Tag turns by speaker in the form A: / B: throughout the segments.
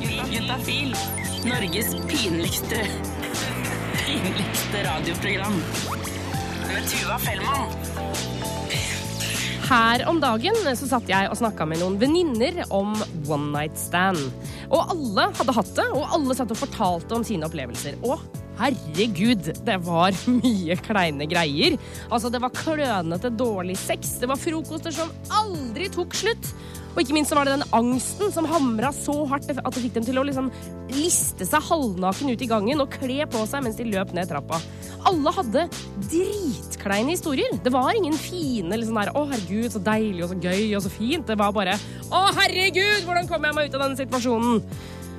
A: Juntafil. Norges pinligste pinligste radioprogram. Med Tuva Fellmann.
B: Her om dagen så satt jeg og snakka med noen venninner om one night stand. Og alle hadde hatt det, og alle satt og fortalte om sine opplevelser. Og herregud, det var mye kleine greier. Altså, det var klønete, dårlig sex. Det var frokoster som aldri tok slutt. Og ikke minst så var det den angsten som hamra så hardt at det fikk dem til å liksom liste seg halvnaken ut i gangen og kle på seg mens de løp ned trappa. Alle hadde dritkleine historier. Det var ingen fine liksom der, 'Å, herregud, så deilig og så gøy og så fint'. Det var bare 'Å, herregud, hvordan kommer jeg meg ut av denne situasjonen'?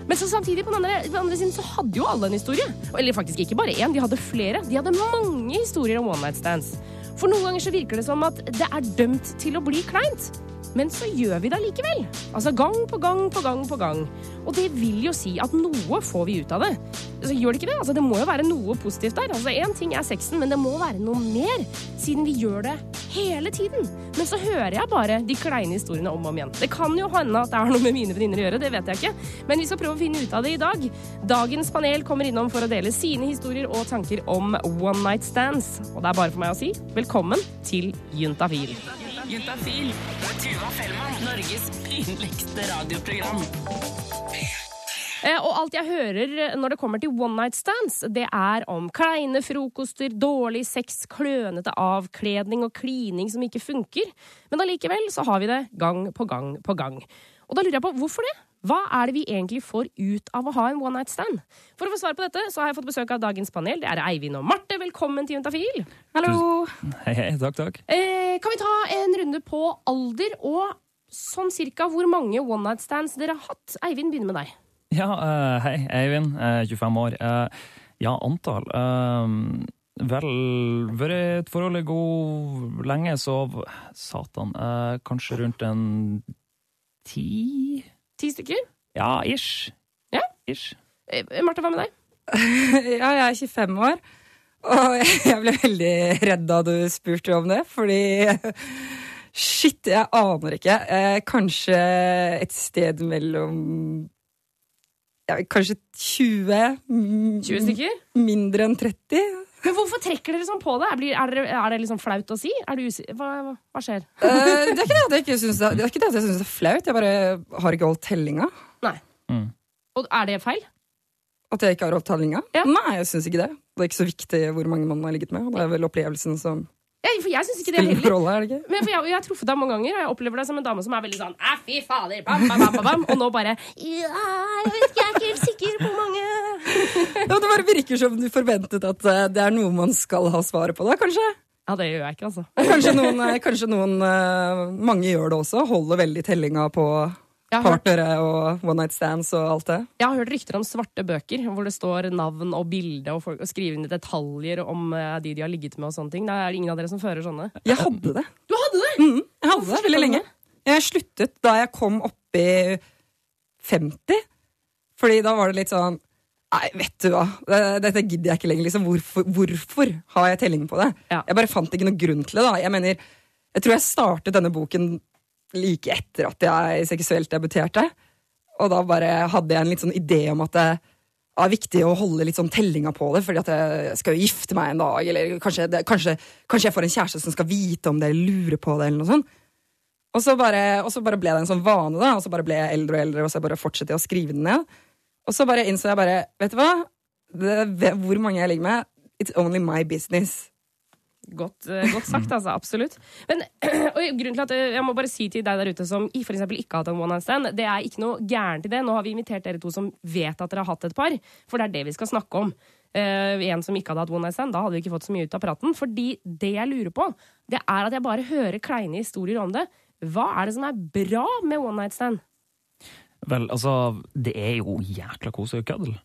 B: Men så samtidig, på den andre, på den andre siden, så hadde jo alle en historie. Eller faktisk ikke bare én, de hadde flere. De hadde mange historier om one night stands. For noen ganger så virker det som at det er dømt til å bli kleint. Men så gjør vi det allikevel. Altså gang på gang på gang på gang. Og det vil jo si at noe får vi ut av det. Så gjør det ikke det? Altså, det må jo være noe positivt der. Altså, Én ting er sexen, men det må være noe mer, siden vi gjør det hele tiden. Men så hører jeg bare de kleine historiene om og om igjen. Det kan jo hende at det har noe med mine venninner å gjøre, det vet jeg ikke. Men vi skal prøve å finne ut av det i dag. Dagens panel kommer innom for å dele sine historier og tanker om one night stands. Og det er bare for meg å si velkommen til Juntafil.
A: Juntafil. Tuva Fellmann. Norges pinligste radioprogram.
B: Eh, Og alt jeg hører når det kommer til one night stands, det er om kleine frokoster, dårlig sex, klønete avkledning og klining som ikke funker. Men allikevel så har vi det gang på gang på gang. Og da lurer jeg på hvorfor det? Hva er det vi egentlig får ut av å ha en one night stand? For å få svar på dette så har jeg fått besøk av dagens panel. Det er Eivind og Marte. Velkommen til Juntafil.
C: Hallo!
D: Hei, hei, takk, takk.
B: Eh, kan vi ta en runde på alder og sånn cirka hvor mange one night stands dere har hatt? Eivind, begynner med deg.
D: Ja, uh, hei, Eivind, uh, 25 år. Uh, ja, antall eh, Vel, vært i et forhold i god lenge, så Satan. eh, kanskje rundt en ti?
B: Ti stykker?
D: Ja, ish.
B: Ja.
D: Ish.
B: Martha, hva med deg?
C: Ja, jeg er 25 år, og jeg ble veldig redd da du spurte om det, fordi Shit, jeg aner ikke. Eh, kanskje et sted mellom ja, Kanskje 20? mm,
B: 20 stykker?
C: Mindre enn 30?
B: Men hvorfor trekker dere sånn på det? Er, det, er, er det liksom flaut å si? Er hva, hva, hva skjer?
C: uh, det er ikke det at jeg ikke syns det, det, er ikke det at jeg synes det er flaut, jeg bare har ikke holdt tellinga.
B: Nei.
D: Mm.
B: Og er det feil?
C: At jeg ikke har holdt tellinga?
B: Ja.
C: Nei, jeg syns ikke det. Det er ikke så viktig hvor mange man har ligget med. Det er vel opplevelsen som
B: Ja, for jeg syns ikke det heller.
C: rolle, er det ikke?
B: Men for jeg, jeg har truffet deg mange ganger, og jeg opplever deg som en dame som er veldig sånn Æ, fy fader, bam, bam, bam, bam, bam. Og nå bare Ja, jeg vet ikke, jeg er ikke helt sikker på
C: det bare virker som du forventet at eh, det er noe man skal ha svaret på, da, kanskje?
B: Ja, det gjør jeg ikke, altså.
C: Kanskje noen, eh, kanskje noen eh, Mange gjør det også. Holder veldig tellinga på
B: hørt,
C: partnere og one night stands og alt det.
B: jeg har hørt rykter om svarte bøker hvor det står navn og bilde og, folk, og skriver inn detaljer om de de har ligget med og sånne ting. Det er ingen av dere som fører sånne.
C: Jeg hadde det.
B: Du hadde det!
C: Mm, jeg hadde det veldig lenge. Jeg sluttet da jeg kom opp i 50. Fordi da var det litt sånn Nei, vet du hva, dette gidder jeg ikke lenger. Liksom. Hvorfor, hvorfor har jeg telling på det?
B: Ja.
C: Jeg bare fant ikke noe grunn til det. da. Jeg mener, jeg tror jeg startet denne boken like etter at jeg seksuelt debuterte. Og da bare hadde jeg en litt sånn idé om at det er viktig å holde litt sånn tellinga på det, fordi at jeg skal jo gifte meg en dag, eller kanskje, det, kanskje, kanskje jeg får en kjæreste som skal vite om det, eller lure på det, eller noe sånt. Og så, bare, bare ble det en sånn vane, da, og så bare ble jeg eldre og eldre, og så bare fortsatte jeg å skrive den ned. Og så bare innså jeg bare, vet du hva? Det, hvor mange jeg ligger med, it's only my business.
B: Godt, eh, godt sagt, altså. Absolutt. Men grunnen til at eh, jeg må bare si til deg der ute som eksempel ikke har hatt en one night stand, det er ikke noe gærent i det. Nå har vi invitert dere to som vet at dere har hatt et par, for det er det vi skal snakke om. Uh, en som ikke hadde hatt one night stand, da hadde vi ikke fått så mye ut av praten. Fordi det jeg lurer på, det er at jeg bare hører kleine historier om det. Hva er det som er bra med one night stand?
D: Vel, altså, det er jo jækla koselig å kødde.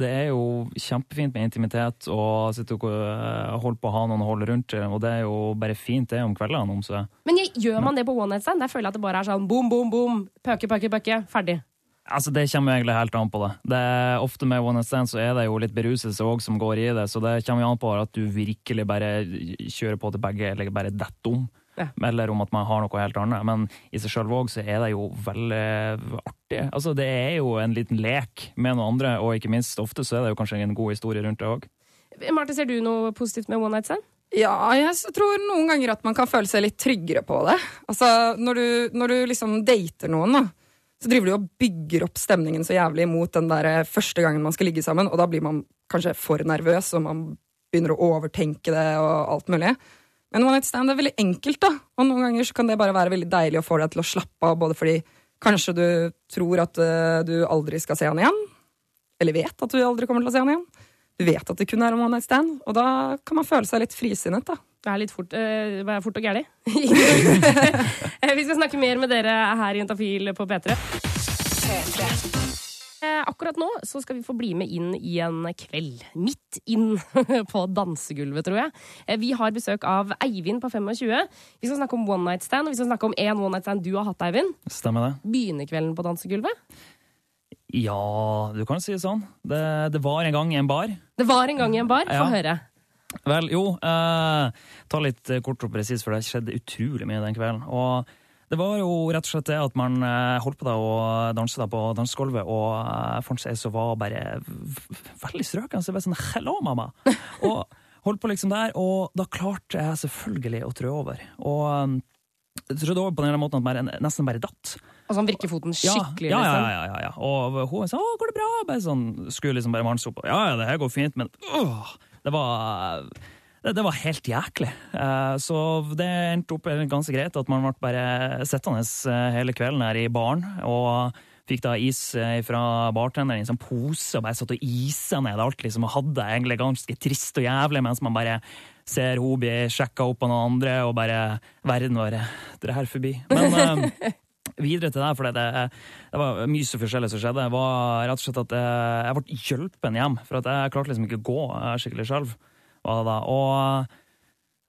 D: Det er jo kjempefint med intimitet og sitte og øh, holde på å ha noen å holde rundt, og det er jo bare fint det om kveldene. Om så.
B: Men gjør man det på one night stand? Der føler jeg at det bare er sånn boom, boom, boom, pøke, pøke, pøke, ferdig.
D: Altså, Det kommer egentlig helt an på det. det er ofte Med one night stand så er det jo litt beruselse også som går i det, så det kommer jo an på at du virkelig bare kjører på til begge, eller bare detter om.
B: Ja.
D: Eller om at man har noe helt annet. Men i seg sjøl òg så er det jo veldig artig. Altså, det er jo en liten lek med noen andre, og ikke minst ofte så er det jo kanskje en god historie rundt det òg.
B: Marte, ser du noe positivt med One Night Stand?
C: Ja, jeg tror noen ganger at man kan føle seg litt tryggere på det. Altså, Når du, når du liksom dater noen, da, så driver du og bygger opp stemningen så jævlig mot den der eh, første gangen man skal ligge sammen, og da blir man kanskje for nervøs, og man begynner å overtenke det og alt mulig. Men one night stand er veldig enkelt, da. Og noen ganger så kan det bare være veldig deilig å få deg til å slappe av, både fordi kanskje du tror at uh, du aldri skal se han igjen, eller vet at du aldri kommer til å se han igjen. Du vet at det kun er en one night stand, og da kan man føle seg litt frisinnet, da.
B: Det er litt fort, uh, fort og gæli. Vi skal snakke mer med dere her i Jentafil på P3. Eh, akkurat nå så skal vi få bli med inn i en kveld. Midt inn på dansegulvet, tror jeg. Eh, vi har besøk av Eivind på 25. Vi skal snakke om one night stand, og vi skal snakke om én one night stand du har hatt, Eivind.
D: Stemmer det.
B: Begynner kvelden på dansegulvet?
D: Ja, du kan si det sånn. Det, det var en gang i en bar.
B: Det var en gang i en bar? Få
D: Ja.
B: høre.
D: Vel, jo, eh, ta litt eh, kort og presis, for det skjedde utrolig mye den kvelden. Og det var jo rett og slett det at man eh, holdt på da å danse da på dansegulvet, og eh, fant seg så var bare veldig strøken. Så jeg ble sånn Hello, mamma! Og holdt på liksom der, og da klarte jeg selvfølgelig å trå over. Og jeg trodde over på den måten at jeg nesten bare datt.
B: Altså han virker foten skikkelig,
D: ja, ja,
B: liksom.
D: ja, ja, ja. Og hun sa 'Å, går det bra?' Bare sånn, skulle liksom bare manse opp. Ja, ja, det her går fint, men åh, det var det, det var helt jæklig. Eh, så det endte opp ganske greit at man ble bare sittende eh, hele kvelden her i baren. Og fikk da is eh, fra bartenderen i en sånn pose og bare satt og isa ned alt. liksom, Og hadde det egentlig ganske trist og jævlig mens man bare ser hun bli sjekka opp av noen andre, og bare verden vår drar forbi. Men videre til det, for det, det var mye så forskjellig som skjedde. Det var rett og slett at jeg ble hjulpen hjem, for at jeg klarte liksom ikke å gå skikkelig selv. Var det da. Og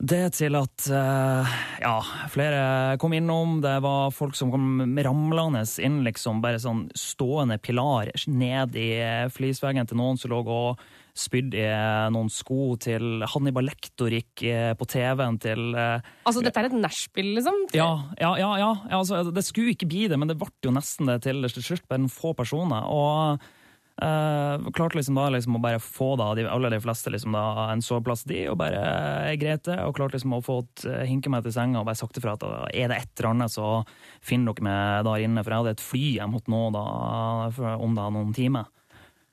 D: det til at eh, ja, flere kom innom. Det var folk som kom ramlende inn, liksom, bare sånn stående pilar ned i flisveggen til noen som lå og spydde i noen sko, til Hannibal Lektor gikk eh, på TV-en til eh,
B: Altså, dette er et nachspiel, liksom?
D: ja, ja, ja, ja. altså, det skulle ikke bli det, men det ble jo nesten det til slutt. Bare noen få personer. Og eh, klarte liksom da liksom å bare få da, de aller de fleste liksom da, en soveplass de, og bare er greit det. Og klarte liksom å få eh, hinke meg til senga og bare sagt ifra at er det et eller annet, så finner dere meg der inne. For jeg hadde et fly jeg måtte nå da, for, om da noen timer.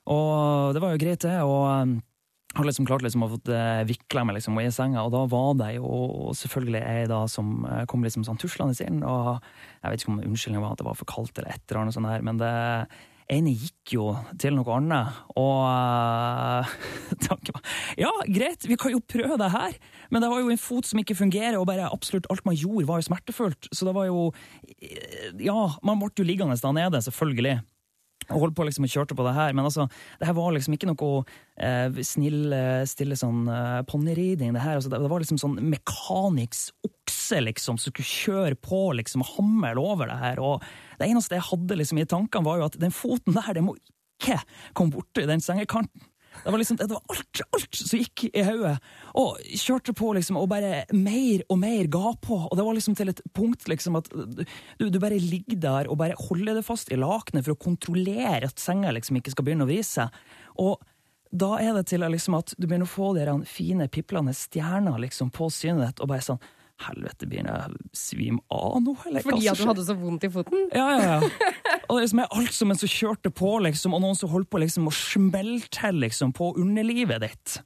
D: Og det var jo greit, det. og jeg har liksom klart liksom å få vikla meg liksom i senga, og da var det jo selvfølgelig ei da som eh, kom liksom sånn tuslende inn, og jeg vet ikke om unnskyldningen var at det var for kaldt eller et eller annet sånt der, men det ene gikk jo til noe annet, og eh, tanken var ja, greit, vi kan jo prøve det her, men det var jo en fot som ikke fungerer, og bare absolutt alt man gjorde var jo smertefullt, så det var jo eh, ja, man ble jo liggende da nede, selvfølgelig og holdt på liksom og kjørte på det her, men altså, det her var liksom ikke noe eh, snill, eh, stille sånn eh, ponniriding. Det her, altså, det, det var liksom sånn mekaniks okse liksom, som skulle kjøre på liksom og hamle over det her. Og det eneste jeg hadde liksom i tankene, var jo at den foten der, det må ikke komme borti den sengekanten. Det var liksom, det var alt, alt som gikk i hodet. Og kjørte på liksom, og bare mer og mer ga på. Og det var liksom til et punkt liksom at du, du bare ligger der og bare holder det fast i lakenet for å kontrollere at senga liksom ikke skal begynne å vri seg. Og da er det til liksom at du begynner å få de fine, piplende stjerner liksom på synet ditt, og bare sånn Helvete, begynner jeg svime av nå, eller?
B: Fordi at du hadde så vondt i foten?
D: Ja, ja, ja. Og det er liksom alt som en som kjørte på, liksom, og noen som holdt på liksom, å smelle til liksom, på underlivet ditt.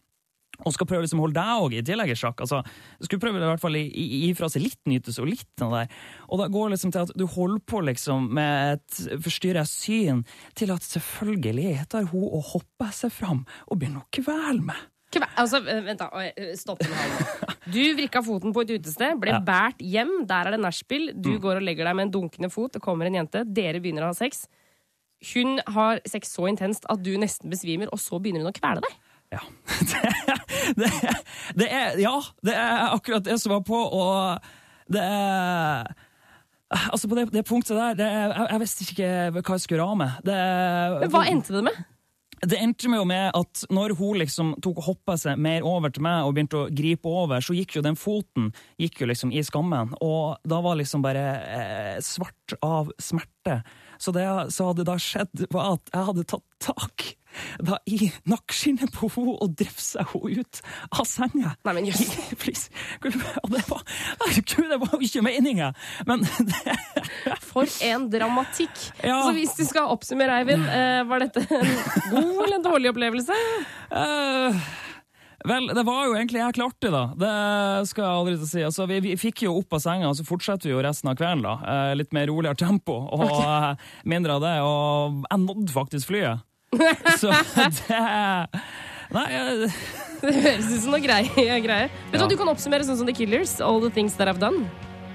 D: Og skal prøve liksom, å holde deg òg i tillegg i sjakk. Altså, skulle prøve i hvert fall å gi gi fra seg litt nytelse og litt av der. Og da går det liksom til at du holder på liksom, med et forstyrra syn, til at selvfølgelig tar hun og hopper seg fram og begynner å kvele meg.
B: Kve- Altså, eh, vent da, stopp den her. Du vrikka foten på et utested, ble
D: Ja.
B: båret hjem, der er det nachspiel. Du går og legger deg med en dunkende fot, det kommer en jente, dere begynner å ha sex. Hun har sex så intenst at du nesten besvimer, og så begynner hun å kvele deg.
D: Ja. Det, det, det er Ja, det er akkurat det som var på, og det er Altså, på det, det punktet der, det er, jeg, jeg visste ikke hva jeg skulle gjøre av. Det,
B: Men hva endte det med?
D: Det endte jo med at når hun liksom tok og hoppa seg mer over til meg og begynte å gripe over, så gikk jo den foten gikk jo liksom i skammen. Og da var liksom bare eh, svart av smerte. Så det som hadde da skjedd, var at jeg hadde tatt tak da i nakkeskinnet på henne og seg henne ut av senga.
B: Nei, men jøss.
D: Please. Og det var, herregud, det var jo ikke meninga! Men det,
B: For en dramatikk.
D: Ja.
B: Så hvis du skal oppsummere, Eivind, eh, var dette en god eller en dårlig opplevelse?
D: Uh... vel, det var jo egentlig jeg klarte det, da. Det skal jeg aldri til å si. Altså, vi, vi fikk jo opp av senga, og så fortsetter vi jo resten av kvelden. da. Eh, litt mer roligere tempo og okay. mindre av det. Og jeg nådde faktisk flyet. Så det Nei, jeg...
B: Det høres ut som noe greie. greier. Vet du
D: Ja.
B: Du kan oppsummere sånn som The Killers. All the things that I've done.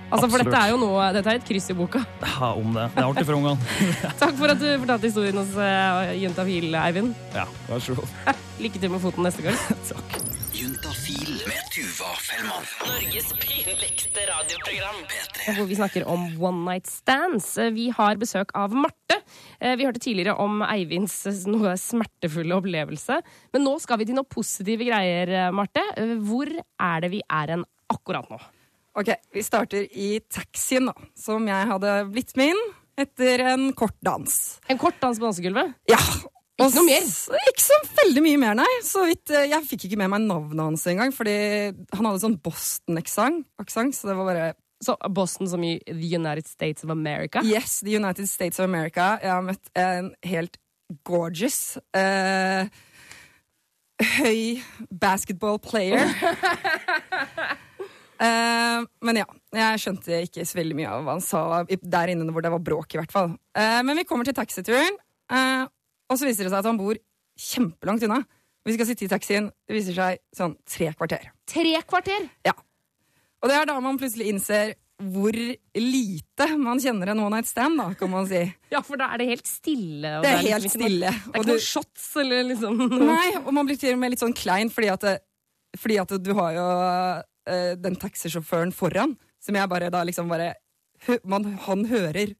B: Altså, For dette er jo noe, dette er et kryss i boka.
D: ha om det. Det er artig for ungene.
B: Takk for at du fortalte historien hos uh, Juntafil, Eivind.
D: Ja, vær så god.
B: Lykke til med foten neste gang.
D: Takk.
E: Tuva Fellmann.
A: Norges pinligste radioprogram.
B: Hvor vi snakker om one night stands. Eh, Vi har besøk av Marte. Eh, Vi hørte tidligere om Eivinds eh, noe smertefulle opplevelse. Men nå skal vi til noe positive greier, Marte. Hvor er det vi er hen akkurat nå?
C: Ok, Vi starter i taxien, da, som jeg hadde blitt med inn etter en kort dans.
B: En kort dans på dansegulvet?
C: Ja.
B: Ikke noe mer?
C: Ikke så veldig mye mer, nei. Så vidt, eh, Jeg fikk ikke med meg navnet hans engang, fordi han hadde sånn Boston-aksent, så det var bare
B: Så Boston som i The United States of America?
C: Yes, the United States of America. Jeg har møtt en helt gorgeous eh, høy basketball player. Eh, men ja, jeg skjønte ikke så veldig mye av hva han sa der inne hvor det var bråk, i hvert fall. Eh, men vi kommer til taxituren, eh, og så viser det seg at han bor kjempelangt unna. Vi skal sitte i taxien, det viser seg sånn tre kvarter.
B: Tre kvarter! Ja.
C: Og det er da man plutselig innser hvor lite man kjenner en one night stand, da, kan man si.
B: Ja, for da er det helt stille.
C: Det er
B: liksom
C: helt
B: liksom,
C: stille.
B: Det er ikke
C: du-
B: noen shots eller liksom
C: Nei, og man blir til og med litt sånn klein, fordi at, det, fordi at du har jo uh, den taxisjåføren foran, som jeg bare da liksom bare man, Han hører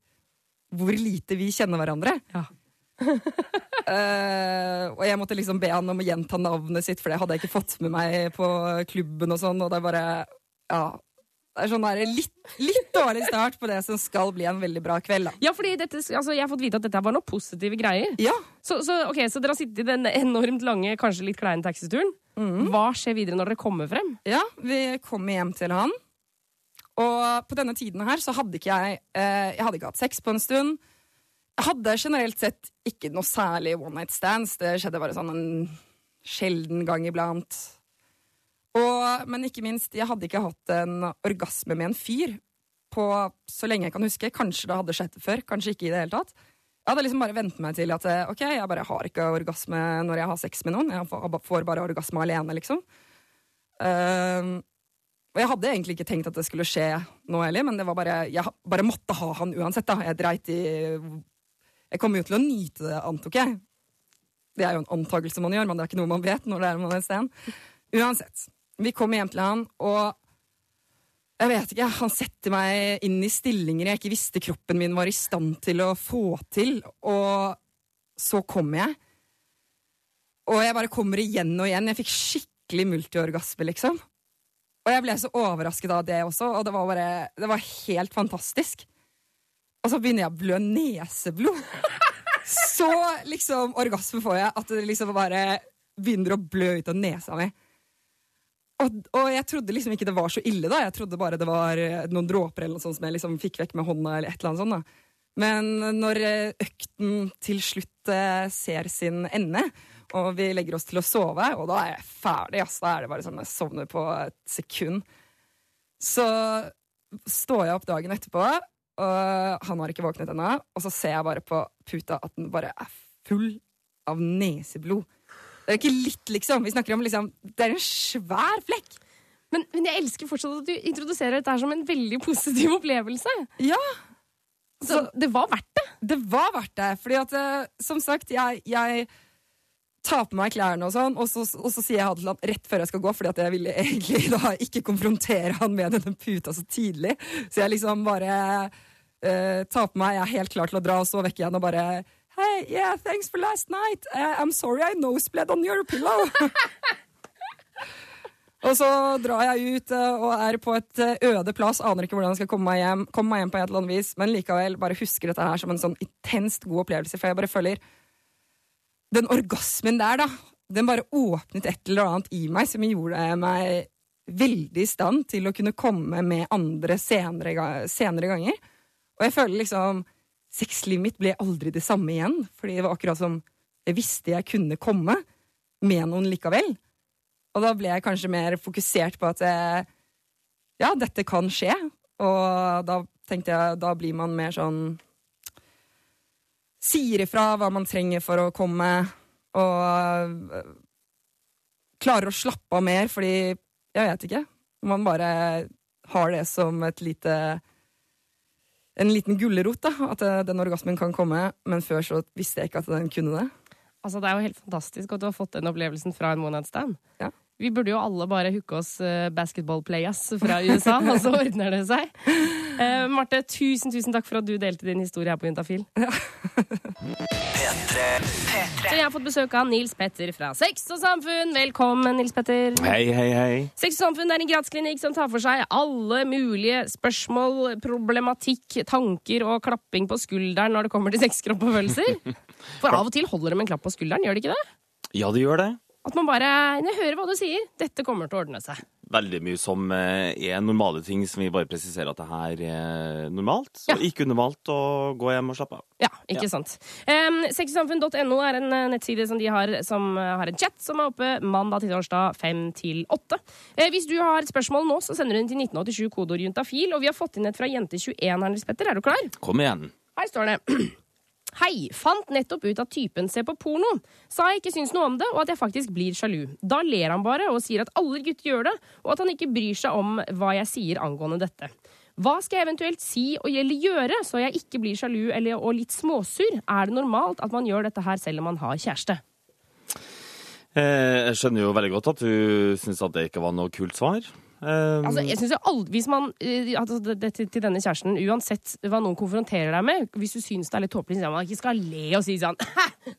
C: hvor lite vi kjenner hverandre.
B: Ja.
C: Eh, og jeg måtte liksom be han om å gjenta navnet sitt, for det hadde jeg ikke fått med meg på klubben og sånn, og det er bare Ja. Det er sånn der, litt, litt dårlig start på det som skal bli en veldig bra kveld, da.
B: Ja, fordi dette, altså, Jeg har fått vite at dette var noe positive greier.
C: Ja,
B: Så, så, okay, så dere har sittet i den enormt lange, kanskje litt kleine taxituren.
C: Mm.
B: Hva skjer videre når dere kommer frem?
C: Ja, vi kommer hjem til han. Og på denne tiden her så hadde ikke jeg eh, Jeg hadde ikke hatt sex på en stund. Hadde generelt sett ikke noe særlig one night stands. Det skjedde bare sånn en sjelden gang iblant. Og, men ikke minst, jeg hadde ikke hatt en orgasme med en fyr på så lenge jeg kan huske. Kanskje det hadde skjedd før, kanskje ikke i det hele tatt. Jeg hadde liksom bare vent meg til at eh, ok, jeg bare har ikke orgasme når jeg har sex med noen. Jeg får bare orgasme alene, liksom. Uh, og jeg hadde egentlig ikke tenkt at det skulle skje nå heller, men det var bare, jeg bare måtte ha han uansett. da. Jeg dreit i Jeg kommer jo til å nyte det, antok jeg. Det er jo en antakelse man gjør, men det er ikke noe man vet når det er man er sen. Uansett. Vi kommer hjem til han, og jeg vet ikke, han setter meg inn i stillinger jeg ikke visste kroppen min var i stand til å få til, og så kommer jeg. Og jeg bare kommer igjen og igjen. Jeg fikk skikkelig multiorgasme, liksom. Og jeg ble så overrasket av det også, og det var bare Det var helt fantastisk. Og så begynner jeg å blø neseblod. Så liksom orgasme får jeg at det liksom bare begynner å blø ut av nesa mi. Og, og jeg trodde liksom ikke det var så ille, da. Jeg trodde bare det var eh, noen dråper eller noe sånt som jeg liksom fikk vekk med hånda. eller et eller annet sånt da. Men når eh, økten til slutt eh, ser sin ende, og vi legger oss til å sove, og da er jeg ferdig. ass. Da er det bare sånn jeg sovner på et sekund. Så står jeg opp dagen etterpå, og han har ikke våknet ennå, og så ser jeg bare på puta at den bare er full av neseblod. Det er ikke litt, liksom. Vi snakker om liksom Det er en svær flekk.
B: Men, men jeg elsker fortsatt at du introduserer dette her som en veldig positiv opplevelse.
C: Ja.
B: Så det var verdt det.
C: Det var verdt det. Fordi at, eh, som sagt, jeg, jeg tar på meg klærne og sånn, og så, og så sier jeg ha det til han rett før jeg skal gå, fordi at jeg ville egentlig da ikke konfrontere han med denne puta så tidlig. Så jeg liksom bare uh, tar på meg, jeg er helt klar til å dra, og så vekker jeg han og bare Hey, yeah, thanks for last night. Uh, I'm sorry I nosebled on your pillow. Og så drar jeg ut eh, og er på et eh, øde plass, aner ikke hvordan jeg skal komme meg hjem, komme meg hjem på et eller annet vis, men likevel bare husker dette her som en sånn intenst god opplevelse, for jeg bare føler Den orgasmen der, da, den bare åpnet et eller annet i meg som gjorde meg veldig i stand til å kunne komme med andre senere, senere ganger. Og jeg føler liksom Sexlivet mitt ble aldri det samme igjen, fordi det var akkurat som jeg visste jeg kunne komme med noen likevel. Og da ble jeg kanskje mer fokusert på at eh, ja, dette kan skje. Og da tenkte jeg, da blir man mer sånn Sier ifra hva man trenger for å komme, og eh, klarer å slappe av mer, fordi jeg vet ikke. Man bare har det som et lite En liten gulrot, da. At eh, den orgasmen kan komme. Men før så visste jeg ikke at den kunne det.
B: Altså, det er jo helt fantastisk at du har fått den opplevelsen fra en one night stand.
C: Ja.
B: Vi burde jo alle bare hooke oss uh, basketball players fra USA, og så ordner det seg. Uh, Marte, tusen tusen takk for at du delte din historie her på Juntafil. Så jeg har fått besøk av Nils Petter fra Sex og Samfunn. Velkommen, Nils Petter.
F: Hei, hei, hei.
B: Sex og Samfunn er en gradsklinikk som tar for seg alle mulige spørsmål, problematikk, tanker og klapping på skulderen når det kommer til sex, kropp og følelser. For av og til holder det med en klapp på skulderen, gjør det ikke det?
F: Ja, det gjør det.
B: At man bare Jeg hører hva du sier. Dette kommer til å ordne seg.
F: Veldig mye som eh, er normale ting som vi bare presiserer at det her er normalt. Så
B: Ja.
F: ikke unormalt å gå hjem og slappe av.
B: Ja, ikke sant. Um, Sexysamfunn.no er en eh, nettside som de har som eh, har en chat som er oppe mandag til torsdag 5 til 8. Eh, hvis du har et spørsmål nå, så sender du den til 1987 kodeord juntafil. Og vi har fått inn et fra Jente21 her, Nils Petter. Er du klar?
F: Kom igjen.
B: Her står det. Hei, fant nettopp ut at typen ser på porno. Sa jeg ikke syns noe om det, og at jeg faktisk blir sjalu. Da ler han bare og sier at alle gutter gjør det, og at han ikke bryr seg om hva jeg sier angående dette. Hva skal jeg eventuelt si og gjøre så jeg ikke blir sjalu eller, og litt småsur? Er det normalt at man gjør dette her selv om man har kjæreste?
F: Eh, jeg skjønner jo veldig godt at du syns at det ikke var noe kult svar. Eh,
B: Altså, jeg synes jo aldri, hvis man, eh, altså, det, til, til denne kjæresten, uansett hva noen konfronterer deg med, hvis du syns det er litt tåpelig, så man ikke skal le og si sånn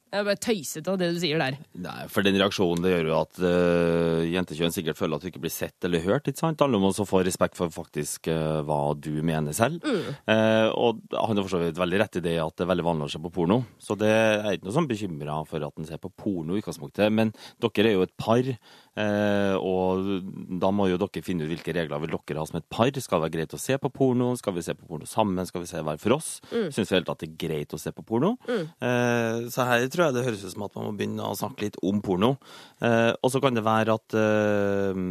B: Det er bare tøysete av det du sier der.
F: Nei, for den reaksjonen det gjør jo at uh, jentekjønn sikkert føler at du ikke blir sett eller hørt. ikke sant? Alle må også få respekt for faktisk uh, hva du mener selv. Eh, og han har for så vidt veldig rett i det at det er veldig vanlig å se på porno. Så det er ikke noe sånn bekymra for at han ser på porno i utgangspunktet. Men dere er jo et par, og da må jo dere finne ut hvilke regler vil dere ha som et par. Skal det være greit å se på porno? Skal vi se på porno sammen? Skal vi se hver for oss? Syns vi helt at det er greit å se på porno? Eh, så her tror jeg det høres ut som at man må begynne å snakke litt om porno. Eh, og så kan det være at eh,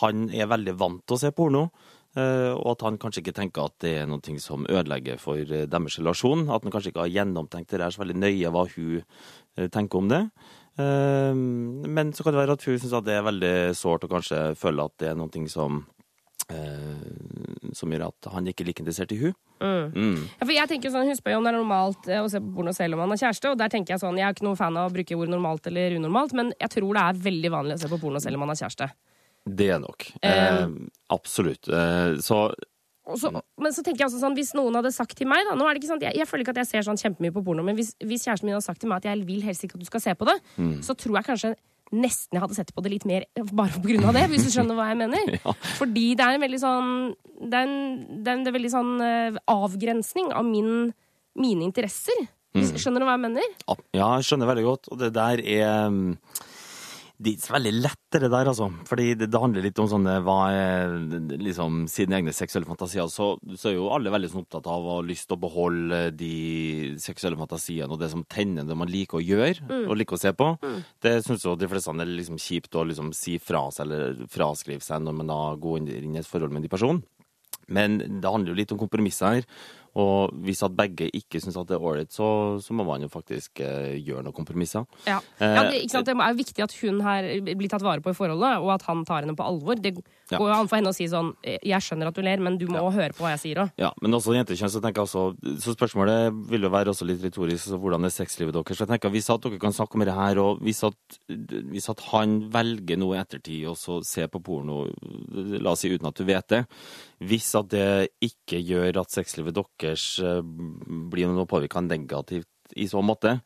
F: han er veldig vant til å se porno. eh, og at han kanskje ikke tenker at det er noe som ødelegger for eh, deres relasjon. At han kanskje ikke har gjennomtenkt det der så veldig nøye hva hun eh, tenker om det. Eh, men så kan det være at hun syns at det er veldig sårt og kanskje føler at det er noe som eh, som gjør at han ikke er like interessert i hun. Mm.
B: Ja, for jeg tenker sånn, Hun spør jo om det er normalt eh, å se på porno selv om man har kjæreste. og der tenker Jeg sånn, jeg er ikke noen fan av å bruke ord normalt eller unormalt, men jeg tror det er veldig vanlig å se på porno selv om man har kjæreste.
F: Det er nok. Eh, absolutt. Eh, så
B: så, men så tenker jeg også sånn, hvis noen hadde sagt til meg da, nå er det ikke sant, jeg, jeg føler ikke at jeg ser sånn kjempemye på porno, men hvis, hvis kjæresten min hadde sagt til meg at jeg vil helst ikke at du skal se på det, så tror jeg kanskje nesten jeg hadde sett på det litt mer bare på grunn av det, hvis du skjønner hva jeg mener. Fordi det er en veldig sånn Det er en, det er en veldig sånn uh, avgrensning av min, mine interesser. Mm. Skjønner du hva jeg mener?
F: Ja, jeg skjønner veldig godt. Og det der er mm, Det er veldig lett, det der, altså. Fordi det, det handler litt om sånne hva er liksom Sine egne seksuelle fantasier. Så, så er jo alle veldig sånn opptatt av å ha lyst til å beholde de seksuelle fantasiene og det som tenner det man liker å gjøre og liker å se på. Det syns jo de fleste er liksom kjipt å liksom si fra seg eller fraskrive seg når man da går inn i et forhold med en person. Men det handler jo litt om kompromisser her. Og hvis at begge ikke syns at det er ålreit, så, så må man jo faktisk eh, gjøre noen kompromisser.
B: Ja. ja det, det er viktig at hun her blir tatt vare på i forholdet, og at han tar henne på alvor. Det
F: Ja.
B: går jo an for henne å si sånn Jeg skjønner at du ler, men du må høre på hva jeg sier òg.
F: Ja, men også jentekjønn, så tenker jeg også Så spørsmålet vil jo være også litt retorisk, så hvordan er sexlivet deres? Så jeg tenker Hvis at dere kan snakke om det her, og hvis at, hvis at han velger noe i ettertid, og så ser på porno, la oss si uten at du vet det Hvis at det ikke gjør at sexlivet deres eh, blir noe påvirka negativt i så måte,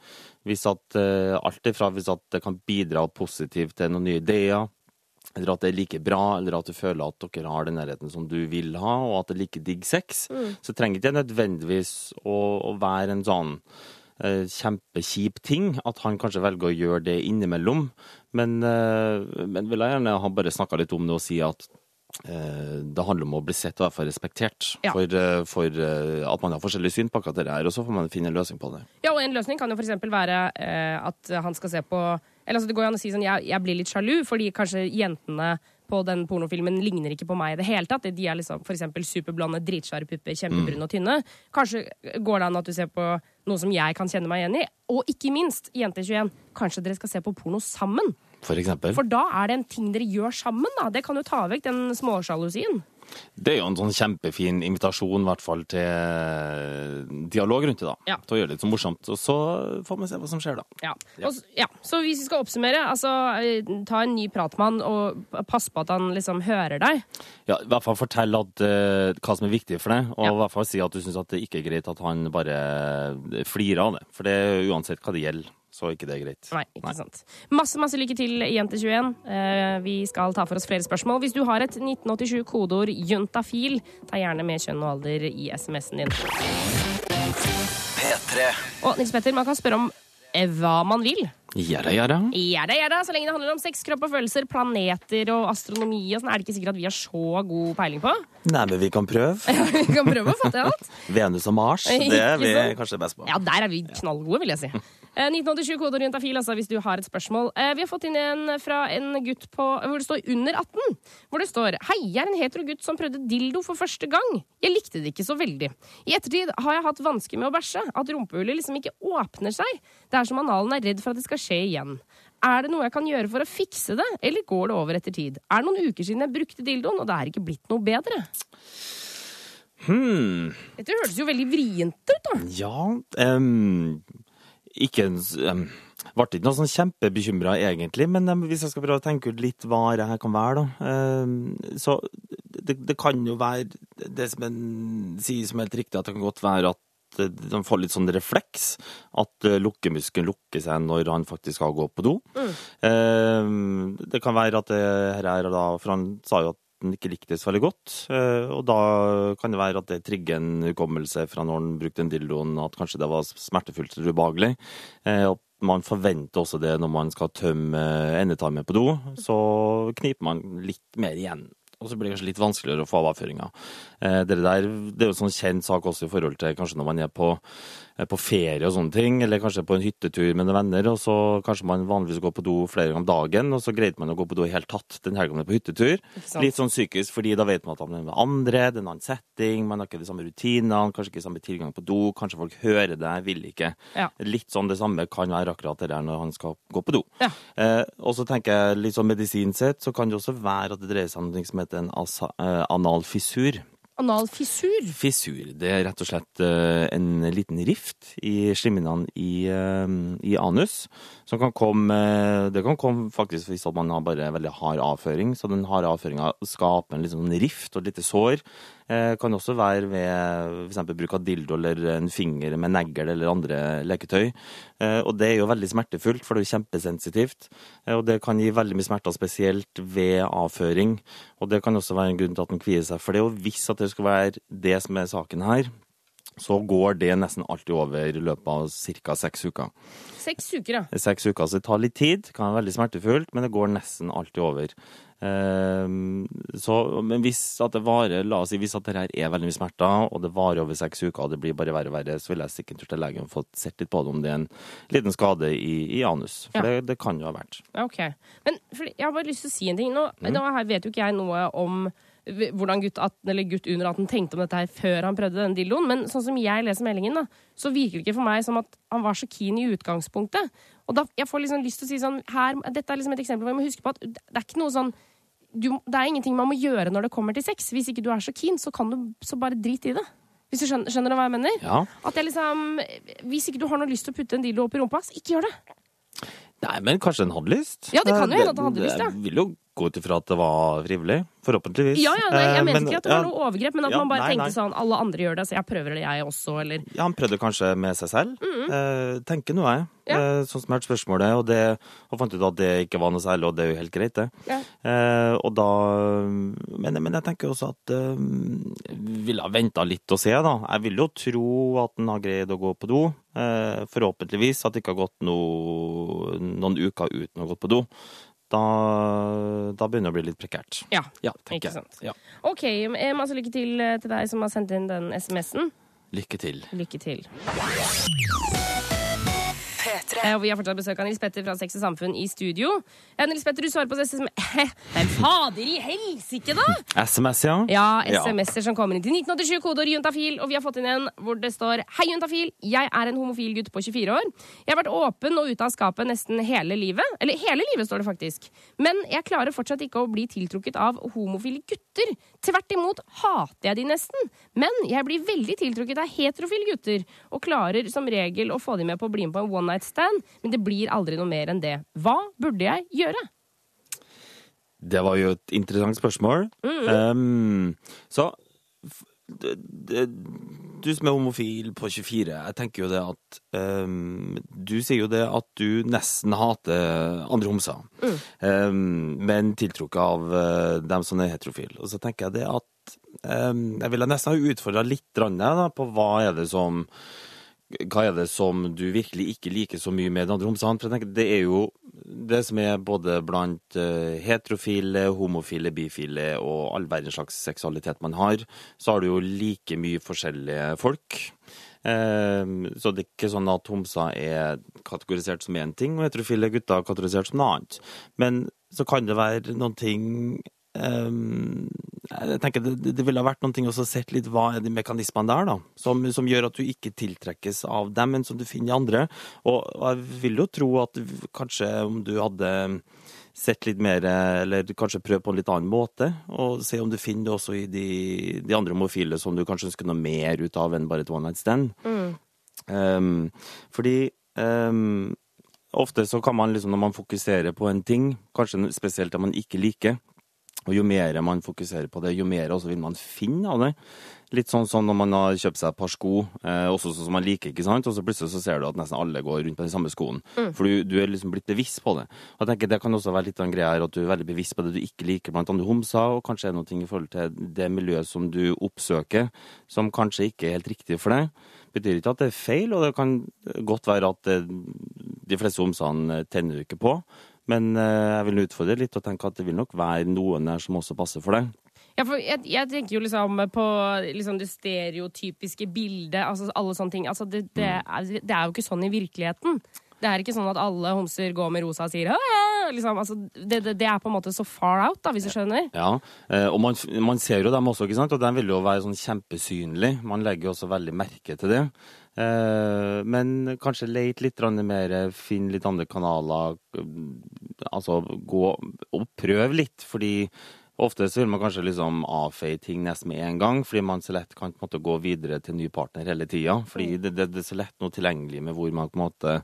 F: hvis at eh, alt ifra hvis at det kan bidra positivt til noen nye ideer, eller at det er like bra, eller at du føler at dere har den nærheten som du vil ha, og at det er like digg sex, så trenger ikke det nødvendigvis å, å være en sånn eh, kjempekjip ting at han kanskje velger å gjøre det innimellom. Men, eh, men vil jeg gjerne ha bare snakka litt om det og si at eh, det handler om å bli sett og hvert fall respektert
B: Ja.
F: for, eh, for eh, at man har forskjellige syn på akkurat det her, og så får man finne en løsning på det.
B: Ja, og en løsning kan jo for eksempel være eh, at han skal se på Eller altså, det går jo an å si sånn jeg, jeg blir litt sjalu, fordi kanskje jentene på den pornofilmen ligner ikke på meg i det hele tatt. De er liksom eksempel superblonde, dritsvære pupper, kjempebrune og tynne. Kanskje går det an at du ser på noe som jeg kan kjenne meg igjen i. Og ikke minst, Jente21, kanskje dere skal se på porno sammen.
F: For eksempel.
B: For da er det en ting dere gjør sammen. da. Det kan jo ta vekk den småsjalusien.
F: Det er jo en sånn kjempefin invitasjon, i hvert fall, til dialog rundt det, da.
B: Ja.
F: Til å gjøre det litt så morsomt. Og så får vi se hva som skjer, da.
B: Ja. Og, ja. Så hvis vi skal oppsummere, altså eh, ta en ny prat med han, og pass på at han liksom hører deg.
F: Ja, I hvert fall fortell at, uh, hva som er viktig for deg, og
B: Ja.
F: i hvert fall si at du syns det ikke er greit at han bare flirer av det. For det er uansett hva det gjelder, så er ikke det greit.
B: Nei, ikke sant. Masse masse lykke til, Jente21. Eh, vi skal ta for oss flere spørsmål. Hvis du har et 1987 kodeord juntafil, ta gjerne med kjønn og alder i SMS-en din.
E: P3.
B: Og Nils Petter, man kan spørre om eh, hva man vil.
F: Gjerde, gjerde.
B: Ja ja da, Så lenge det handler om sex, kropp og følelser, planeter og astronomi og sånn, er det ikke sikkert at vi har så god peiling på.
F: Nei, men vi kan prøve.
B: vi kan prøve å få til alt.
F: Venus og Mars, det er vi kanskje best på.
B: Ja, der er vi knallgode, vil jeg si. Eh, 1987 kodeorienta fil, altså, hvis du har et spørsmål. Eh, vi har fått inn en fra en gutt på, hvor det står under 18. Hvor det står Hei, jeg er en hetero gutt som prøvde dildo for første gang. Jeg likte det ikke så veldig. I ettertid har jeg hatt vansker med å bæsje. At rumpehullet liksom ikke åpner seg. Det er som analen er redd for at det skal skje igjen. Er det noe jeg kan gjøre for å fikse det, eller går det over etter tid? Er det noen uker siden jeg brukte dildoen, og det er ikke blitt noe bedre?
F: Hmm.
B: Dette høres jo veldig vrient ut, da.
F: Ja em, Ikke s- Ble ikke noe sånn kjempebekymra egentlig, men hvis jeg skal prøve å tenke ut litt hva det her kan være, da Så det, det kan jo være det som en sier som helt riktig, at det kan godt være at eh, de får litt sånn refleks. At eh, lukkemuskelen lukker seg når han faktisk skal gå på do. Mm. det kan være at det her er da For han sa jo at han ikke likte så veldig godt. eh, Og da kan det være at det trigger en hukommelse fra når han brukte den dildoen, at kanskje det var smertefullt eller ubehagelig. Eh, Og man forventer også det når man skal tømme endetarmen på do. Så kniper man litt mer igjen. Og så blir det kanskje litt vanskeligere å få av avføringa. Eh, Det, der, det er jo en sånn kjent sak også i forhold til kanskje når man er på, eh, på ferie og sånne ting, eller kanskje på en hyttetur med noen venner, og så kanskje man vanligvis går på do flere ganger om dagen, og så greide man å gå på do i hele tatt den helga man er på hyttetur. Litt sånn psykisk, fordi da vet man at man er med andre, det er en annen setting, man har ikke de samme rutinene, kanskje ikke samme tilgang på do, kanskje folk hører det, vil ikke.
B: Ja.
F: Litt sånn det samme kan være akkurat det der når han skal gå på do.
B: Ja.
F: Eh, og så tenker jeg litt sånn medisin sett, så kan det også være at det dreier seg om noe som heter en eh, analfissur.
B: Analfissur.
F: Fissur, det er rett og slett eh, en liten rift i slimhinnene i, eh, i anus. Som kan komme Det kan komme faktisk hvis man har bare veldig hard avføring. Så den harde avføringa skaper en liten sånn rift og et lite sår. Eh, kan også være ved f.eks. bruk av dildo eller en finger med negl eller andre leketøy. Eh, og det er jo veldig smertefullt, for det er kjempesensitivt. Eh, og det kan gi veldig mye smerter, spesielt ved avføring. Og det kan også være en grunn til at en kvier seg for det. Og hvis at det skal være det som er saken her, så går det nesten alltid over i løpet av ca. seks uker.
B: Seks uker, ja.
F: Seks uker, så det tar litt tid, kan være veldig smertefullt, men det går nesten alltid over. Ehm, så, men hvis at det varer, la oss si hvis at det her er veldig mye smerter, og det varer over seks uker, og det blir bare verre og verre, så vil jeg sikkert til legen få sett litt på det om det er en liten skade i, i anus. For
B: Ja.
F: det, det kan jo ha vært.
B: Ok. Men jeg har bare lyst til å si en ting. Nå,
F: Mm.
B: nå vet jo ikke jeg noe om hvordan gutt, 18, eller gutt under 18 tenkte om dette her før han prøvde den dildoen, men sånn som jeg leser meldingen, da, så virker det ikke for meg som at han var så keen i utgangspunktet. Og da, jeg får liksom lyst til å si sånn her, Dette er liksom et eksempel hvor jeg må huske på at det er ikke noe sånn du, Det er ingenting man må gjøre når det kommer til sex. Hvis ikke du er så keen, så kan du så bare drit i det. Hvis du skjønner, skjønner du hva jeg mener?
F: Ja.
B: At jeg liksom Hvis ikke du har noe lyst til å putte en dildo opp i rumpa, så ikke gjør det.
F: Nei, men kanskje den hadde lyst?
B: Ja, det kan jo
F: Eh,
B: hende at den hadde lyst, ja.
F: Det vil jo gå ut ifra at det var frivillig. Forhåpentligvis.
B: Ja, ja, nei,
F: Eh,
B: jeg mente
F: men-
B: ikke at det var noe overgrep, men at
F: Ja,
B: man bare
F: nei,
B: tenkte
F: nei.
B: sånn alle andre gjør det, så jeg prøver det jeg også, eller
F: Ja, han prøvde kanskje med seg selv. eh, tenker nå jeg.
B: Mm. Ja.
F: Eh, sånn som jeg hørte spørsmålet, og, det, og fant ut at det ikke var noe særlig, og det er jo helt greit, det.
B: Ja.
F: Eh, og da men, men jeg tenker også at uh, ville ha venta litt og se, da. Jeg vil jo tro at han har greid å gå på do. Eh, forhåpentligvis at det ikke har gått noe, noen uker uten å ha gått på do. Da, da begynner det å bli litt prekært.
B: Ja.
F: Ja,
B: Ikke
F: jeg.
B: sant.
F: Ja.
B: OK, eh, masse lykke til eh, til deg som har sendt inn den SMS-en.
F: Lykke til.
B: Lykke til. Eh, Og vi har fortsatt besøk av Nils Petter fra Sex og Samfunn i studio. Ja, Nils Petter, du svarer på Men fader i helsike, da!
F: SMS, ja?
B: Ja, SMS-er som kommer inn til 1987, kodeord juntafil, og vi har fått inn en hvor det står Hei, juntafil. Jeg er en homofil gutt på 24 år. Jeg har vært åpen og ute av skapet nesten hele livet. Eller hele livet, står det faktisk. Men jeg klarer fortsatt ikke å bli tiltrukket av homofile gutter. Tvert imot hater jeg de nesten. Men jeg blir veldig tiltrukket av heterofile gutter, og klarer som regel å få de med på å bli med på en one night stand, men det blir aldri noe mer enn det. Hva burde jeg gjøre?
F: Det var jo et interessant spørsmål. Um, så du som er homofil på 24, jeg tenker jo det at um, Du sier jo det at du nesten hater andre homser, um, men tiltrukket av uh, dem som er heterofile. Og så tenker jeg det at um, Jeg ville nesten ha utfordra litt da, på hva er det som hva er det som du virkelig ikke liker så mye med den andre homsen? For jeg tenker, det er jo det som er både blant eh, heterofile, homofile, bifile og all verdens slags seksualitet man har, så har du jo like mye forskjellige folk. Eh, så det er ikke sånn at homser er kategorisert som én ting, og heterofile gutter er kategorisert som noe annet. Men så kan det være noen ting Ehm, jeg tenker det, det ville ha vært noen ting også sett litt hva er de mekanismene der, da, som, som gjør at du ikke tiltrekkes av dem, men som du finner i andre. Og, og jeg vil jo tro at kanskje om du hadde sett litt mer, eller kanskje prøvd på en litt annen måte, og se om du finner det også i de, de andre homofile som du kanskje ønsker noe mer ut av enn bare et one night stand. Ehm, fordi um, ofte så kan man liksom, når man fokuserer på en ting, kanskje spesielt det man ikke liker, og jo mer man fokuserer på det, jo mer også vil man finne av det. Litt sånn som når man har kjøpt seg et par sko, eh, også sånn som man liker, ikke sant? og så plutselig så ser du at nesten alle går rundt på den samme skoene. For du, du er liksom blitt bevisst på det. Og jeg tenker Det kan også være litt av en greie her, at du er veldig bevisst på det du ikke liker blant andre homser, og kanskje er det noe i forhold til det miljøet som du oppsøker, som kanskje ikke er helt riktig for deg. Betyr ikke at det er feil, og det kan godt være at det, de fleste homsene tenner du ikke på. Men eh, jeg vil utfordre litt og tenke at det vil nok være noen der som også passer for deg.
B: Ja, for jeg, jeg tenker jo liksom på liksom det stereotypiske bildet, altså alle sånne ting. Altså det, det, er, det er jo ikke sånn i virkeligheten. Det er ikke sånn at alle homser går med rosa og sier liksom, altså, det, det, er på en måte så far out, da, hvis du skjønner.
F: Ja, eh, og man, man ser jo dem også, ikke sant? og de vil jo være sånn kjempesynlig. Man legger jo også veldig merke til det. Eh, men kanskje leit litt mer, finn litt andre kanaler. Altså gå og prøve litt, fordi ofte så vil man kanskje liksom avfeie ting nesten med en gang, fordi man så lett kan på en måte gå videre til ny partner hele tida. Fordi det, det, det er så lett noe tilgjengelig med hvor man på en måte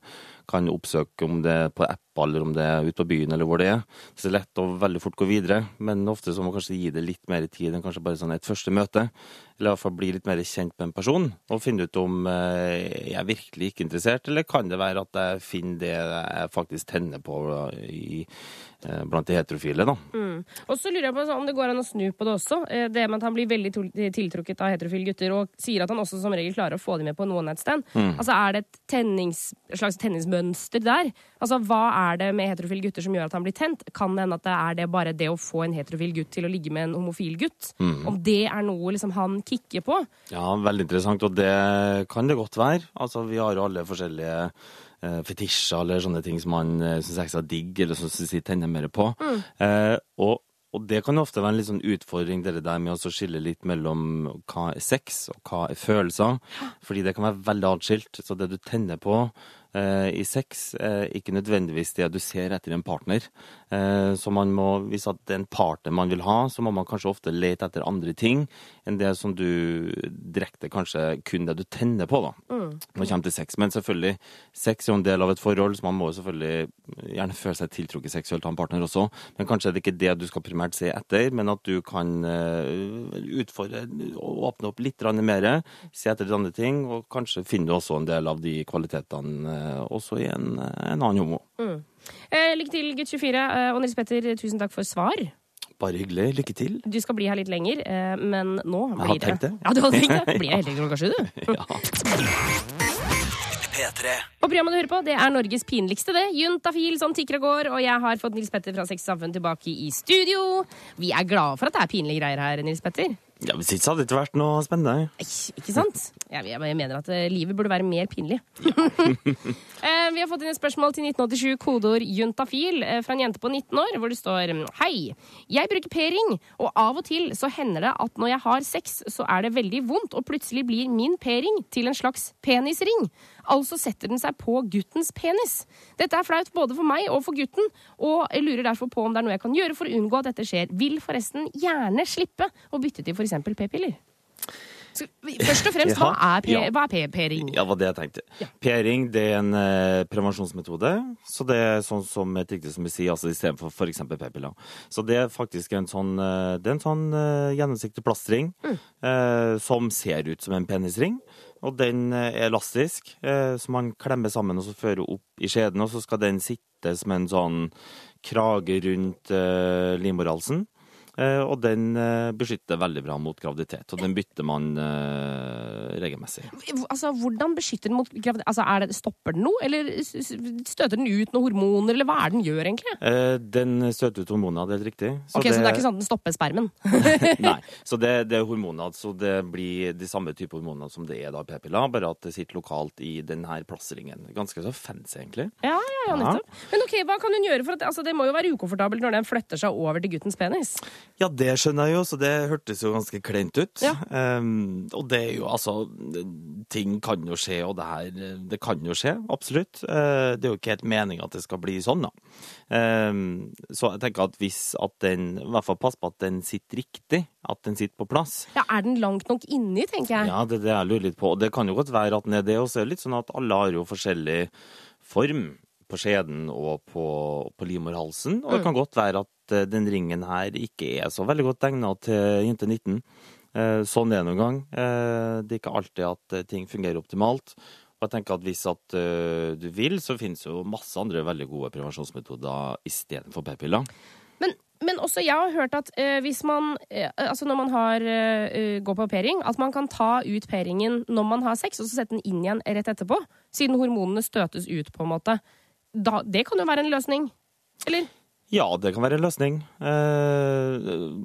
F: kan oppsøke, om det er på app eller om det er ute på byen eller hvor det er. Så Det er lett å veldig fort gå videre, men ofte så må man kanskje gi det litt mer tid enn kanskje bare sånn et første møte. Eller i hvert fall bli litt mer kjent med en person, og finne ut om eh, jeg er virkelig ikke interessert, eller kan det være at jeg finner det jeg faktisk tenner på i, eh, blant de heterofile, da.
B: Og så lurer jeg på sånn, om det går an å snu på det også. Eh, Det med at han blir veldig tiltrukket av heterofile gutter, og sier at han også som regel klarer å få dem med på en one night stand. Altså, Er det et tennings, slags slags tenningsmønster der? Altså, Hva er det med heterofile gutter som gjør at han blir tent? Kan det hende at det er det bare det å få en heterofil gutt til å ligge med en homofil gutt? Om det er noe liksom han kikker på?
F: Ja, veldig interessant, og det kan det godt være. Altså, vi har jo alle forskjellige eh, fetisjer eller sånne ting som man eh, syns ekstra digg, eller som man tenner mer på. Eh, og, og det kan jo ofte være en litt sånn utfordring, dere der med å skille litt mellom hva er sex og hva er følelser. Fordi det kan være veldig atskilt. Så det du tenner på, i sex er ikke nødvendigvis det du ser etter en partner. Eh, så man må, hvis det er en partner man vil ha, så må man kanskje ofte lete etter andre ting enn det som du direkte kanskje kun det du tenner på, da, når det kommer til sex. Men selvfølgelig, sex er jo en del av et forhold, så man må jo selvfølgelig gjerne føle seg tiltrukket seksuelt av en partner også. Men kanskje er det ikke det du skal primært se etter, men at du kan eh, utfordre og åpne opp litt mer, se etter litt andre ting, og kanskje finner du også en del av de kvalitetene eh, også i en, en annen homo.
B: Eh, lykke til, gutt 24. Eh, og Nils Petter, tusen takk for svar.
F: Bare hyggelig. Lykke til.
B: Du skal bli her litt lenger, eh, men nå blir
F: det Jeg har tenkt det.
B: Ja, du hadde tenkt det? Blir jeg heldig klokka sju, du?
F: Ja.
E: P3.
B: Og programmet du hører på, det er Norges pinligste, det. Juntafil som tikker og går, og jeg har fått Nils Petter fra Sex og Samfunn tilbake i studio. Vi er glade for at det er pinlige greier her, Nils Petter.
F: Ja, Hvis ikke så hadde det ikke vært noe spennende.
B: Ei, Ikke sant? Jeg, jeg mener at eh, livet burde være mer pinlig. Eh, Vi har fått inn et spørsmål til 1987, kodeord juntafil, eh, fra en jente på 19 år, hvor det står Hei, jeg bruker p-ring, og av og til så hender det at når jeg har sex, så er det veldig vondt, og plutselig blir min p-ring til en slags penisring. Altså setter den seg på guttens penis. Dette er flaut både for meg og for gutten, og jeg lurer derfor på om det er noe jeg kan gjøre for å unngå at dette skjer. Vil forresten gjerne slippe å bytte til f.eks. p-piller. Først og fremst, hva er p-ring?
F: Ja, det var det jeg tenkte.
B: Ja.
F: P-ring det er en eh, prevensjonsmetode. Så det er sånn som et riktig som vi sier, altså istedenfor f.eks. p-piller. Så det er faktisk en sånn, eh, det er en sånn eh, gjennomsiktig plastring eh, som ser ut som en penisring. Og den eh, er elastisk, eh, så man klemmer sammen og så fører opp i skjeden. Og så skal den sitte som en sånn krage rundt eh, livmorhalsen. Eh, og den eh, beskytter veldig bra mot graviditet. Og den bytter man eh, regelmessig.
B: Altså, Hvordan beskytter den mot graviditet? Altså, er det, stopper den noe, eller støter den ut noen hormoner, eller hva er det den gjør, egentlig?
F: Den støter ut hormoner, det er helt riktig.
B: Ok, Så det er ikke sånn at den stopper spermen?
F: Nei, så det, det er hormoner, så det blir de samme type hormoner som det er da i p-piller, bare at det sitter lokalt i denne plasseringen. Ganske så fancy, egentlig.
B: Ja, ja, ja, nettopp. Men ok, hva kan hun gjøre for at altså, Det må jo være ukomfortabelt når den flytter seg over til guttens penis?
F: Ja, det skjønner jeg jo, så det hørtes jo ganske kleint ut.
B: Ja.
F: Um, og det er jo altså Ting kan jo skje, og det her Det kan jo skje, absolutt. Uh, det er jo ikke helt meninga at det skal bli sånn, da. Um, så jeg tenker at hvis at den I hvert fall pass på at den sitter riktig, at den sitter på plass.
B: Ja, Er den langt nok inni, tenker jeg?
F: Ja, det er det jeg lurer litt på. Og det kan jo godt være at den er det, og så er det litt sånn at alle har jo forskjellig form på skjeden og på, på livmorhalsen. Og det kan godt være at eh, den ringen her ikke er så veldig godt egna til jente 19. Eh, Sånn er det noen gang. Eh, Det er ikke alltid at ting fungerer optimalt. Og jeg tenker at hvis at du vil, så finnes jo masse andre veldig gode prevensjonsmetoder istedenfor p-piller.
B: Men, men også jeg har hørt at hvis man Altså når man har, eh, går på p-ring, at man kan ta ut p-ringen når man har sex, og så sette den inn igjen rett etterpå. Siden hormonene støtes ut, på en måte. Da, det kan jo være en løsning. Eller,
F: Ja, det kan være en løsning. Eh,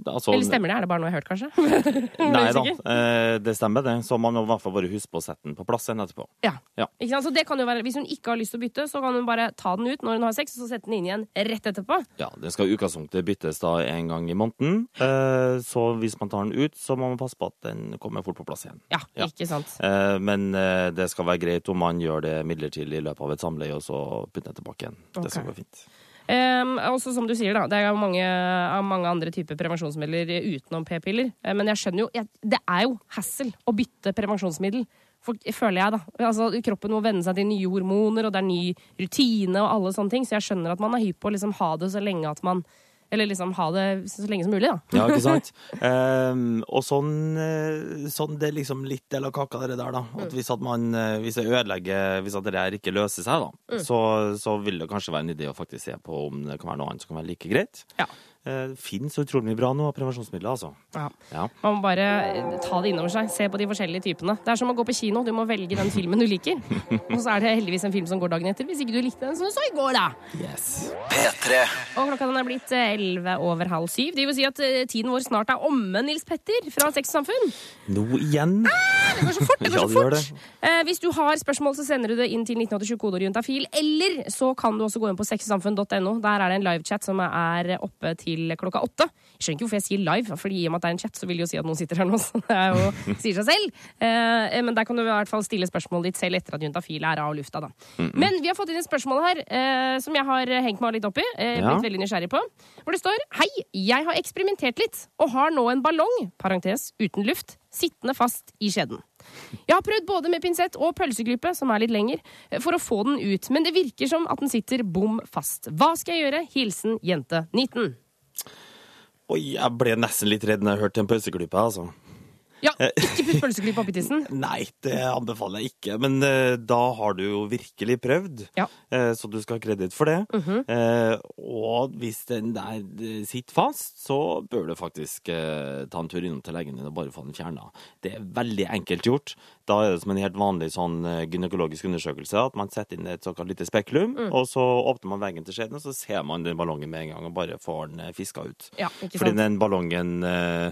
F: altså,
B: eller stemmer det? Er det bare noe jeg har hørt, kanskje?
F: Nei da, eh, det stemmer det. Så man må i hvert fall bare huske på å sette den på plass igjen etterpå.
B: Ja.
F: Ja.
B: Ikke sant? Så det kan jo være, Hvis hun ikke har lyst til å bytte, så kan hun bare ta den ut når hun har sex, og så sette den inn igjen rett etterpå.
F: Ja, Den skal utgangspunktet byttes da en gang i måneden. Eh, så hvis man tar den ut, så må man passe på at den kommer fort på plass igjen.
B: Ja,
F: Ja.
B: ikke sant?
F: Eh, men eh, det skal være greit om man gjør det midlertidig i løpet av et samleie, og så putter den tilbake igjen. Det skal gå fint.
B: Um, også som du sier, da, det er mange, mange andre typer prevensjonsmidler utenom p-piller. Eh, Men jeg skjønner jo jeg, Det er jo hassle å bytte prevensjonsmiddel. For, føler jeg, da. Altså, kroppen må venne seg til nye hormoner, og det er ny rutine og alle sånne ting. Så jeg skjønner at man er hypp på å liksom ha det så lenge at man Eller liksom ha det så lenge som mulig, da.
F: Ja, ikke sant? Um, og sånn, eh, sånn Det er liksom litt del av kaka, det der, da.
B: Mm.
F: At hvis at man eh, hvis det ødelegger Hvis at det her ikke løser seg, da,
B: Mm.
F: så, så vil det kanskje være en idé å faktisk se på om det kan være noe annet som kan være like greit.
B: Ja.
F: Eh, Det finnes utrolig mye bra nå av prevensjonsmidler, altså.
B: Ja.
F: Ja.
B: Man må bare eh, ta det innover seg. Se på de forskjellige typene. Det er som å gå på kino. Du må velge den filmen du liker. Og så er det heldigvis en film som går dagen etter. Hvis ikke du likte den, så så i går, da.
F: Yes.
E: P3.
B: Og klokka den er blitt elleve 11 over halv syv. Det vil si at eh, tiden vår snart er omme, Nils Petter fra Sex og Samfunn.
F: Nå igjen?
B: Det går så fort! det går
F: Ja,
B: så fort. Eh, hvis du har spørsmål, så sender du det inn til 1987 kodeorientafil. Eller så kan du også gå inn på sexogsamfunn.no. Der er det en livechat som er oppe til Juntafil klokka åtte. Jeg skjønner ikke hvorfor jeg sier live, fordi i og med at det er en chat, så vil det jo si at noen sitter her nå. Så det er jo, sier seg selv. Eh, men der kan du i hvert fall stille spørsmålet ditt selv etter at Juntafil er av lufta, da. Men vi har fått inn et spørsmål her eh, som jeg har hengt meg litt opp i. Eh,
F: Ja.
B: Blitt veldig nysgjerrig på. Hvor det står Hei, jeg har eksperimentert litt og har nå en ballong, parentes uten luft, sittende fast i skjeden. Jeg har prøvd både med pinsett og pølseklype, som er litt lenger, for å få den ut, men det virker som at den sitter bom fast. Hva skal jeg gjøre? Hilsen jente 19.
F: Oi, jeg ble nesten litt redd når jeg hørte en pølseklype, altså.
B: Ja, ikke putt pølseklype oppi tissen.
F: Nei, det anbefaler jeg ikke, men eh, da har du jo virkelig prøvd,
B: Ja.
F: eh, så du skal ha kreditt for det. eh, og hvis den der eh, sitter fast, så bør du faktisk eh, ta en tur innom til legen din og bare få den fjerna. Det er veldig enkelt gjort. Da er det som en helt vanlig sånn eh, gynekologisk undersøkelse, at man setter inn et såkalt lite spekulum, og så åpner man veggen til skjeden, og så ser man den ballongen med en gang og bare får den eh, fiska ut.
B: Ja, ikke
F: Fordi
B: sant?
F: den ballongen, eh,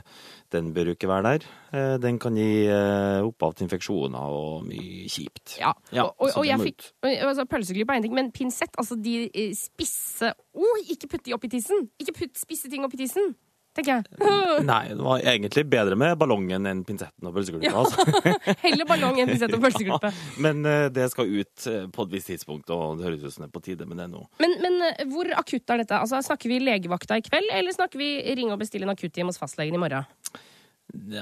F: den bør jo ikke være der. Eh, Den kan gi eh, opphav til infeksjoner og mye kjipt.
B: Ja,
F: Ja,
B: og, og, og jeg fikk altså, Pølseklype er én ting, men pinsett, altså de spisse spisse oh, Ikke putt de opp i tissen! Ikke putt spisse ting opp i tissen, tenker jeg.
F: Nei, det var egentlig bedre med ballongen enn pinsetten og pølseklypa.
B: Ja.
F: Altså.
B: Heller ballong enn pinsett og pølseklype.
F: Men eh, det skal ut eh, på et visst tidspunkt, og det høres ut som det er på tide med det nå.
B: Men, men eh, hvor akutt er dette? Altså, Snakker vi legevakta i kveld, eller snakker vi ringe og bestille en akutthjem hos fastlegen i morgen?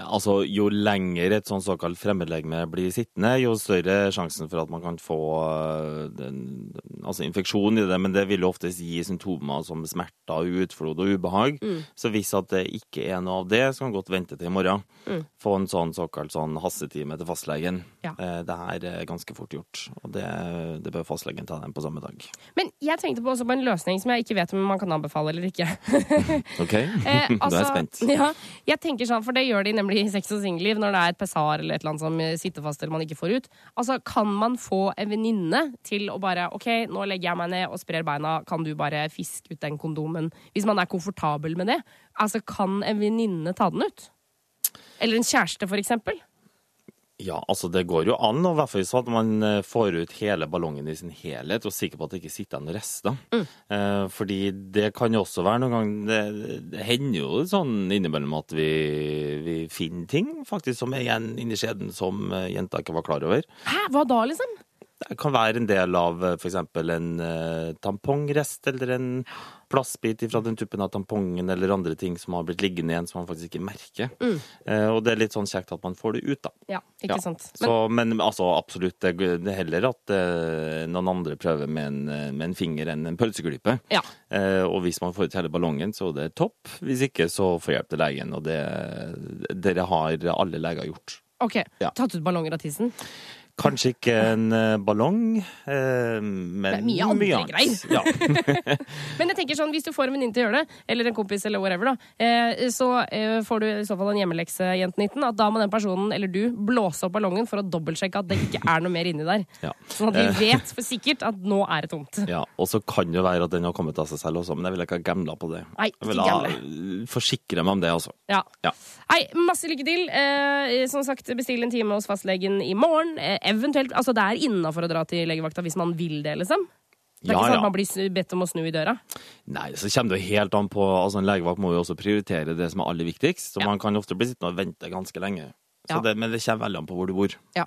F: Altså, Jo lenger et sånn såkalt fremmedlegeme blir sittende, jo større sjansen for at man kan få eh, den, altså infeksjon i det. Men det vil jo oftest gi symptomer som smerter, utflod og ubehag.
B: Mm.
F: Så hvis at det ikke er noe av det, så kan man godt vente til i morgen.
B: Mm.
F: Få en sånn såkalt sånn hastetime til fastlegen.
B: Ja.
F: Eh, Det her er ganske fort gjort, og det, det bør fastlegen ta den på samme dag.
B: Men jeg tenkte på, også på en løsning som jeg ikke vet om man kan anbefale eller ikke.
F: OK?
B: Eh,
F: Nå er jeg spent.
B: Ja, jeg tenker sånn, for det gjør de nemlig i sex og singelliv når det er et pessar eller et eller annet som eh, sitter fast eller man ikke får ut. Altså, Kan man få en venninne til å bare OK, nå legger jeg meg ned og sprer beina, kan du bare fiske ut den kondomen? Hvis man er komfortabel med det. Altså, Kan en venninne ta den ut? Eller en kjæreste, for eksempel?
F: Ja, altså det går jo an, og i hvert fall så at man eh, får ut hele ballongen i sin helhet, og er sikker på at det ikke sitter igjen noen Mm. Eh, fordi det kan jo også være noen ganger Det, det hender jo sånn innimellom at vi, vi finner ting faktisk som er igjen inni skjeden som eh, jenta ikke var klar over.
B: Hæ, hva da, liksom?
F: Det kan være en del av f.eks. en eh, tampongrest eller en plastbit fra den tuppen av tampongen eller andre ting som har blitt liggende igjen som man faktisk ikke merker. Eh, og det er litt sånn kjekt at man får det ut, da.
B: Ja, ikke
F: Ja.
B: sant.
F: Så, men altså, absolutt, det det er heller at eh, noen andre prøver med en, eh, med en finger enn en pølseklype.
B: Ja.
F: Eh, og hvis man får ut hele ballongen, så er det topp. Hvis ikke, så får hjelp til legen. Og det, dere har alle leger gjort.
B: OK.
F: Ja.
B: Tatt ut ballonger av tissen?
F: Kanskje ikke en eh, ballong, eh, men
B: Det er mye andre
F: annet. Ja.
B: Men jeg tenker sånn, hvis du får en venninne til å gjøre det, eller en kompis, eller whatever, da, eh, så får du i så fall en hjemmelekse, jente 19, at da må den personen, eller du, blåse opp ballongen for å dobbeltsjekke at det ikke er noe mer inni der.
F: Ja.
B: Sånn at vi vet for sikkert at nå er det tomt.
F: ja. Og så kan det være at den har kommet av seg selv også, men jeg vil ikke ha gambla på det.
B: Nei,
F: Jeg vil ha, forsikre meg om det, altså.
B: Ja.
F: Ja.
B: Nei, masse lykke til. Som sagt, bestill en time hos fastlegen i morgen. Eventuelt, altså Det er innafor å dra til legevakta hvis man vil det, liksom. Det er
F: Ja,
B: ikke sånn at man blir bedt om å snu i døra.
F: Nei, så kommer det jo helt an på altså En legevakt må jo også prioritere det som er aller viktigst. Så
B: Ja.
F: man kan ofte bli sittende og vente ganske lenge. Så
B: Ja.
F: det, men det kommer veldig an på hvor du bor.
B: Ja.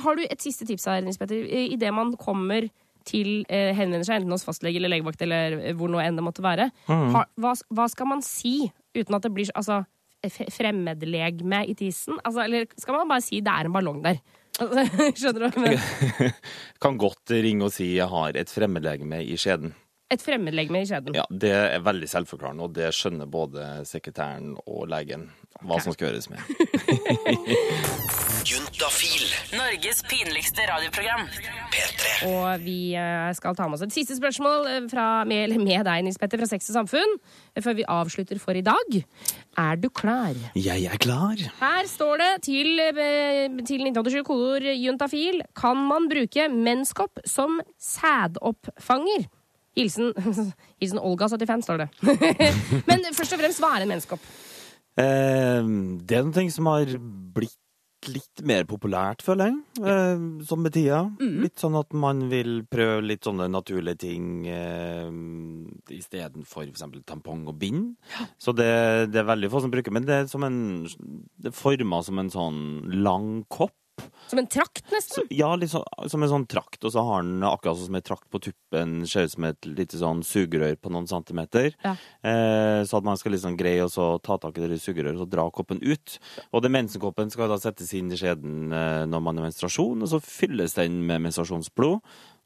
B: Har du et siste tips her, Nils Petter? Idet man kommer til eh, henvender seg enten hos fastlege eller legevakt eller eh, hvor nå enn det måtte være, har, hva, hva skal man si uten at det blir altså, f- fremmedlegme i tissen? Altså, eller skal man bare si det er en ballong der? Skjønner du? Men...
F: Kan godt ringe og si 'jeg har et fremmedlegeme i skjeden'.
B: Et fremmedlegeme i skjeden.
F: Ja, Det er veldig selvforklarende, og det skjønner både sekretæren og legen hva som skal gjøres med.
E: Juntafil.
A: Norges pinligste radioprogram.
E: P3.
B: Og vi eh, skal ta med oss et siste spørsmål eh, fra, med, med deg, Nils Petter, fra Sex og Samfunn, eh, før vi avslutter for i dag. Er du klar?
F: Jeg er klar.
B: Her står det til, til 1987 kodeord juntafil. Kan man bruke menskopp som sædoppfanger? Hilsen, hilsen Olga75, står det. Men først og fremst, hva er en menskopp?
F: Eh, det er noe som har blitt litt mer populært, føler jeg, eh, som med tida.
B: Mm.
F: Litt sånn at man vil prøve litt sånne naturlige ting eh, istedenfor f.eks. tampong og bind. Så det, det er veldig få som bruker, men det er som en Det er forma som en sånn lang kopp.
B: Som en trakt,
F: Så,
B: nesten.
F: ja, litt sånn, som en sånn trakt, og så har den akkurat sånn som en trakt på tuppen, ser ut som et lite sånn sugerør på noen centimeter.
B: Ja.
F: Eh, så at man skal liksom greie å så ta tak i det sugerøret og dra koppen ut. Og den mensenkoppen skal da settes inn i skjeden eh, når man har menstruasjon, og så fylles den med menstruasjonsblod.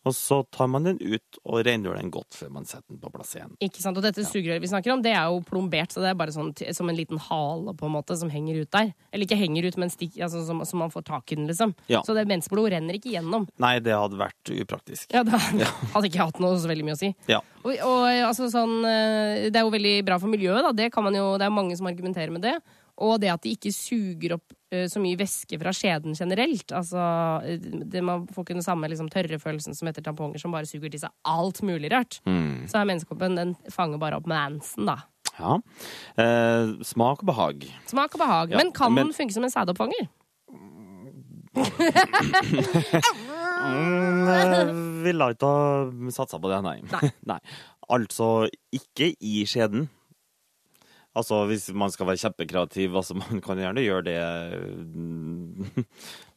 F: Og så tar man den ut og rengjør den godt før man setter den på plass igjen.
B: Ikke sant? Og dette sugerøret vi snakker om, det er jo plombert, så det er bare sånn som en liten hale på en måte som henger ut der. Eller ikke henger ut, men stikk, altså, som, som man får tak i den, liksom.
F: Ja.
B: Så det mensblod renner ikke gjennom.
F: Nei, det hadde vært upraktisk.
B: Ja, da hadde ikke hatt noe så veldig mye å si.
F: Ja.
B: Og, og altså sånn eh, Det er jo veldig bra for miljøet, da. Det kan man jo, det er mange som argumenterer med det. Og det at de ikke suger opp uh, så mye væske fra skjeden generelt. Altså, eh, det, Man får ikke den samme liksom, tørrefølelsen som etter tamponger, som bare suger til seg alt mulig rart.
F: Mm.
B: Så er menneskekoppen den fanger bare opp mansen, da.
F: ja. Eh, smak og behag.
B: Smak og behag.
F: Ja,
B: men kan
F: men-
B: den funke som en sædoppfanger?
F: Mm, jeg ville ikke ha satsa på det, nei. nei. Altså ikke i skjeden. Altså hvis man skal være kjempekreativ, altså man kan gjerne gjøre det mm,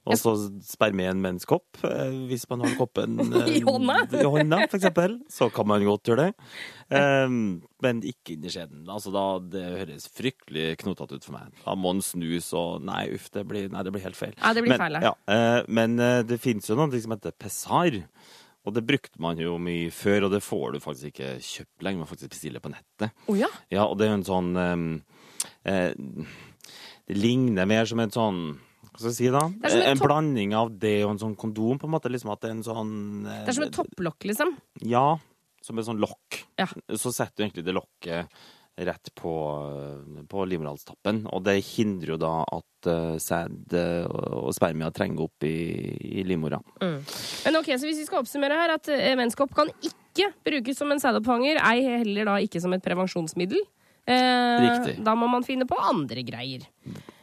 F: Og så sperme i en menskopp, eh, hvis man har koppen eh,
B: I hånda?
F: I hånda, for eksempel. Så kan man godt gjøre det. Um, men ikke inn i skjeden. Altså da, Det høres fryktelig knotete ut for meg. Da må en snus og Nei, uff, det blir, nei, det blir helt feil.
B: Ja, det blir
F: men,
B: feil, ja.
F: eh, men eh, det finnes jo noe som heter pessar. Og det brukte man jo mye før, og det får du faktisk ikke kjøpt lenger. Man faktisk bestiller på nettet.
B: Oh, ja.
F: Ja, og det er jo en sånn ehm, eh, Det ligner mer som en sånn Hva skal jeg si, da? En,
B: En
F: blanding av det og en sånn kondom, på en måte. Liksom at det er en sånn eh,
B: Det er som et topplokk, liksom.
F: Ja, som et sånn lokk.
B: Ja.
F: Så setter du egentlig det lokket rett på, på livmorhalstappen, og det hindrer jo da at uh, sæd eh, og spermia trenger opp i, i livmora.
B: Men ok, så hvis vi skal oppsummere her, at eh, menskopp kan ikke brukes som en sædoppfanger, ei heller da ikke som et prevensjonsmiddel. Eh,
F: Riktig.
B: Da må man finne på andre greier.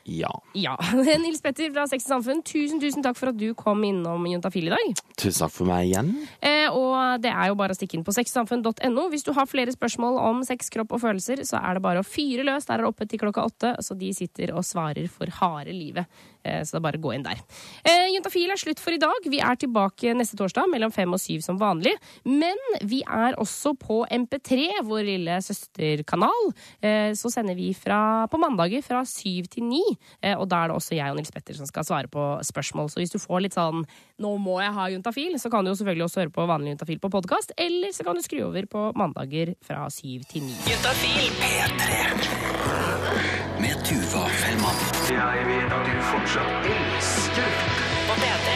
F: Ja.
B: Ja. Nils Petter fra Sex og Samfunn, tusen, tusen takk for at du kom innom Juntafil i dag.
F: Tusen takk for meg igjen.
B: Eh, og det er jo bare å stikke inn på sexsamfunn.no. Hvis du har flere spørsmål om sex, kropp og følelser, så er det bare å fyre løs. Der er det oppe til klokka åtte, så de sitter og svarer for harde livet. Eh, så det er bare å gå inn der. Eh, Juntafil er slutt for i dag. Vi er tilbake neste torsdag mellom fem og syv som vanlig. Men vi er også på MP3, vår lille søsterkanal. Eh, så sender vi fra, på mandager fra syv til ni. Og da er det også jeg og Nils Petter som skal svare på spørsmål. Så hvis du får litt sånn 'nå må jeg ha juntafil', så kan du jo selvfølgelig også høre på vanlig juntafil på podkast. Eller så kan du skru over på mandager fra syv til ni.
A: Juntafil
E: med Tuva Fellmann.
G: Jeg vet at du fortsatt elsker
A: På P3.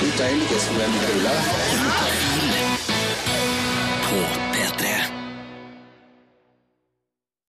H: Du deilige som en hule.
E: På